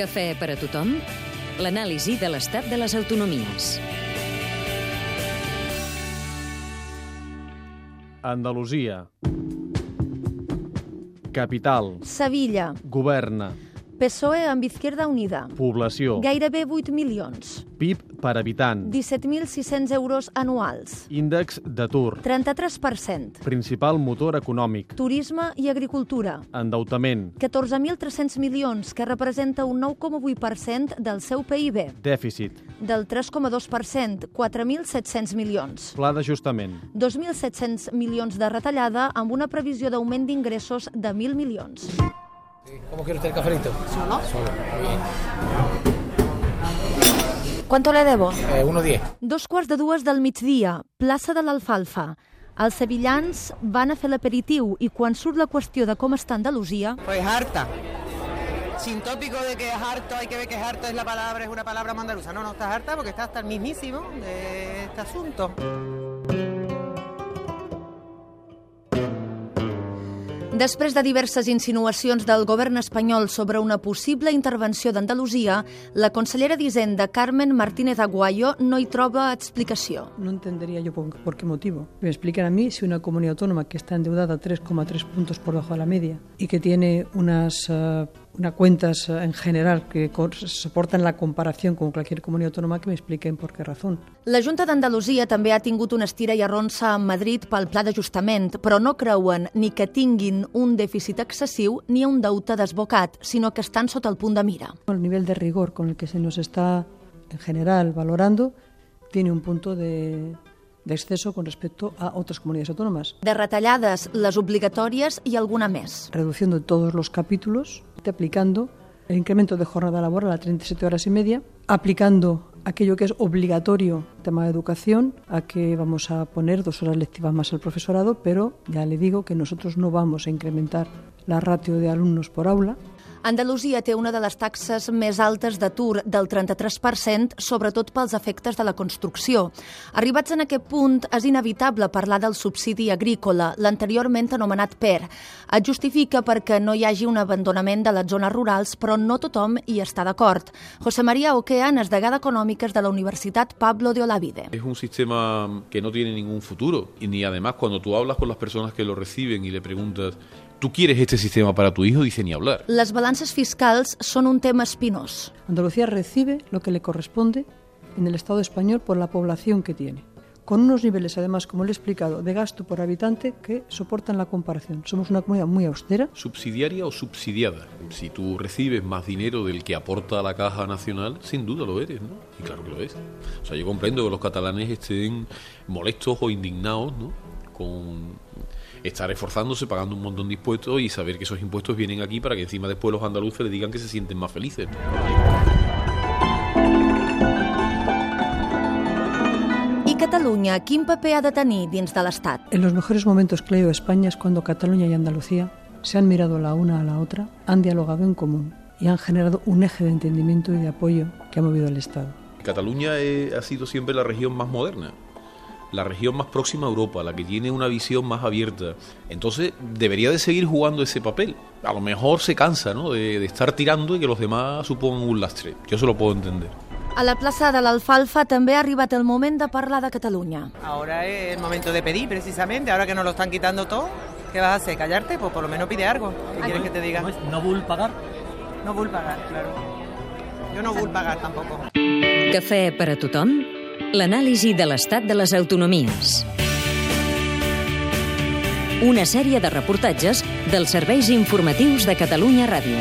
Cafè per a tothom? L'anàlisi de l'estat de les autonomies. Andalusia. Capital. Sevilla, Governa. PSOE amb Izquierda Unida. Població. Gairebé 8 milions. PIB per habitant. 17.600 euros anuals. Índex d'atur. 33%. Principal motor econòmic. Turisme i agricultura. Endeutament. 14.300 milions, que representa un 9,8% del seu PIB. Dèficit. Del 3,2%, 4.700 milions. Pla d'ajustament. 2.700 milions de retallada amb una previsió d'augment d'ingressos de 1.000 milions. ¿Cómo quiere usted el cafelito? Solo. Solo. ¿Cuánto le debo? Eh, 1.10. Dos quarts de dues del migdia, plaça de l'Alfalfa. Els sevillans van a fer l'aperitiu i quan surt la qüestió de com està Andalusia, Pues harta. Sin tópico de que es harto, hay que ver que es harto es la palabra, es una palabra andaluza. No, no estás harta porque está hasta el mismísimo de este asunto. Després de diverses insinuacions del govern espanyol sobre una possible intervenció d'Andalusia, la consellera d'Hisenda, Carmen Martínez Aguayo, no hi troba explicació. No entendería yo por, por qué motivo. Me a mí si una comunidad autónoma que está endeudada 3,3 puntos por debajo de la media y que tiene unas, eh, unas cuentas eh, en general que soportan la comparación con cualquier comunidad autónoma, que me expliquen por qué razón. La Junta d'Andalusia també ha tingut una estira i arronsa amb Madrid pel pla d'ajustament, però no creuen ni que tinguin un dèficit excessiu ni un deute desbocat, sinó que estan sota el punt de mira. El nivel de rigor con el que se nos está en general valorando tiene un punto de, de exceso con respecto a otras comunidades autónomas. De retallades, les obligatòries i alguna més. reduciendo todos los capítulos, aplicando el incremento de jornada laboral a 37 horas y media, aplicando aquello que es obligatorio, tema de educación, a que vamos a poner dos horas lectivas más al profesorado, pero ya le digo que nosotros no vamos a incrementar la ratio de alumnos por aula, Andalusia té una de les taxes més altes d'atur, del 33%, sobretot pels efectes de la construcció. Arribats en aquest punt, és inevitable parlar del subsidi agrícola, l'anteriorment anomenat PER. Es justifica perquè no hi hagi un abandonament de les zones rurals, però no tothom hi està d'acord. José María Oquean és degà d'Econòmiques de la Universitat Pablo de Olavide. Es un sistema que no tiene ningún futuro. Y ni además cuando tú hablas con las personas que lo reciben y le preguntas, ¿tú quieres este sistema para tu hijo? Dice ni hablar. Les balances fiscals són un tema espinós. Andalucía recibe lo que le corresponde en el Estado español por la población que tiene, con unos niveles, además, como le he explicado, de gasto por habitante que soportan la comparación. Somos una comunidad muy austera, ¿Subsidiaria o subsidiada? Si tú recibes más dinero del que aporta la caja nacional, sin duda lo eres, ¿no? Y claro que lo es. O sea, yo comprendo que los catalanes estén molestos o indignados, ¿no? Con estar esforzándose, pagando un montón de impuestos y saber que esos impuestos vienen aquí para que encima después los andaluces le digan que se sienten más felices. I Catalunya, quin paper ha de tenir dins de l'Estat? En los mejores momentos que a España es cuando Cataluña y Andalucía se han mirado la una a la otra, han dialogado en común y han generado un eje de entendimiento y de apoyo que ha movido al Estado. Cataluña eh, ha sido siempre la región más moderna, la región más próxima a Europa, la que tiene una visión más abierta. Entonces debería de seguir jugando ese papel. A lo mejor se cansa ¿no? de, de estar tirando y que los demás supongan un lastre. Yo se lo puedo entender. A la plaça de l'Alfalfa també ha arribat el moment de parlar de Catalunya. Ahora es el momento de pedir, precisamente. Ahora que nos lo están quitando todo, ¿qué vas a hacer? ¿Callarte? Pues por lo menos pide algo. ¿Qué quieres que te diga? No vull pagar? No vull pagar, claro. Yo no vull pagar tampoco. Cafè per a tothom? L'anàlisi de l'estat de les autonomies. Una sèrie de reportatges dels serveis informatius de Catalunya Ràdio.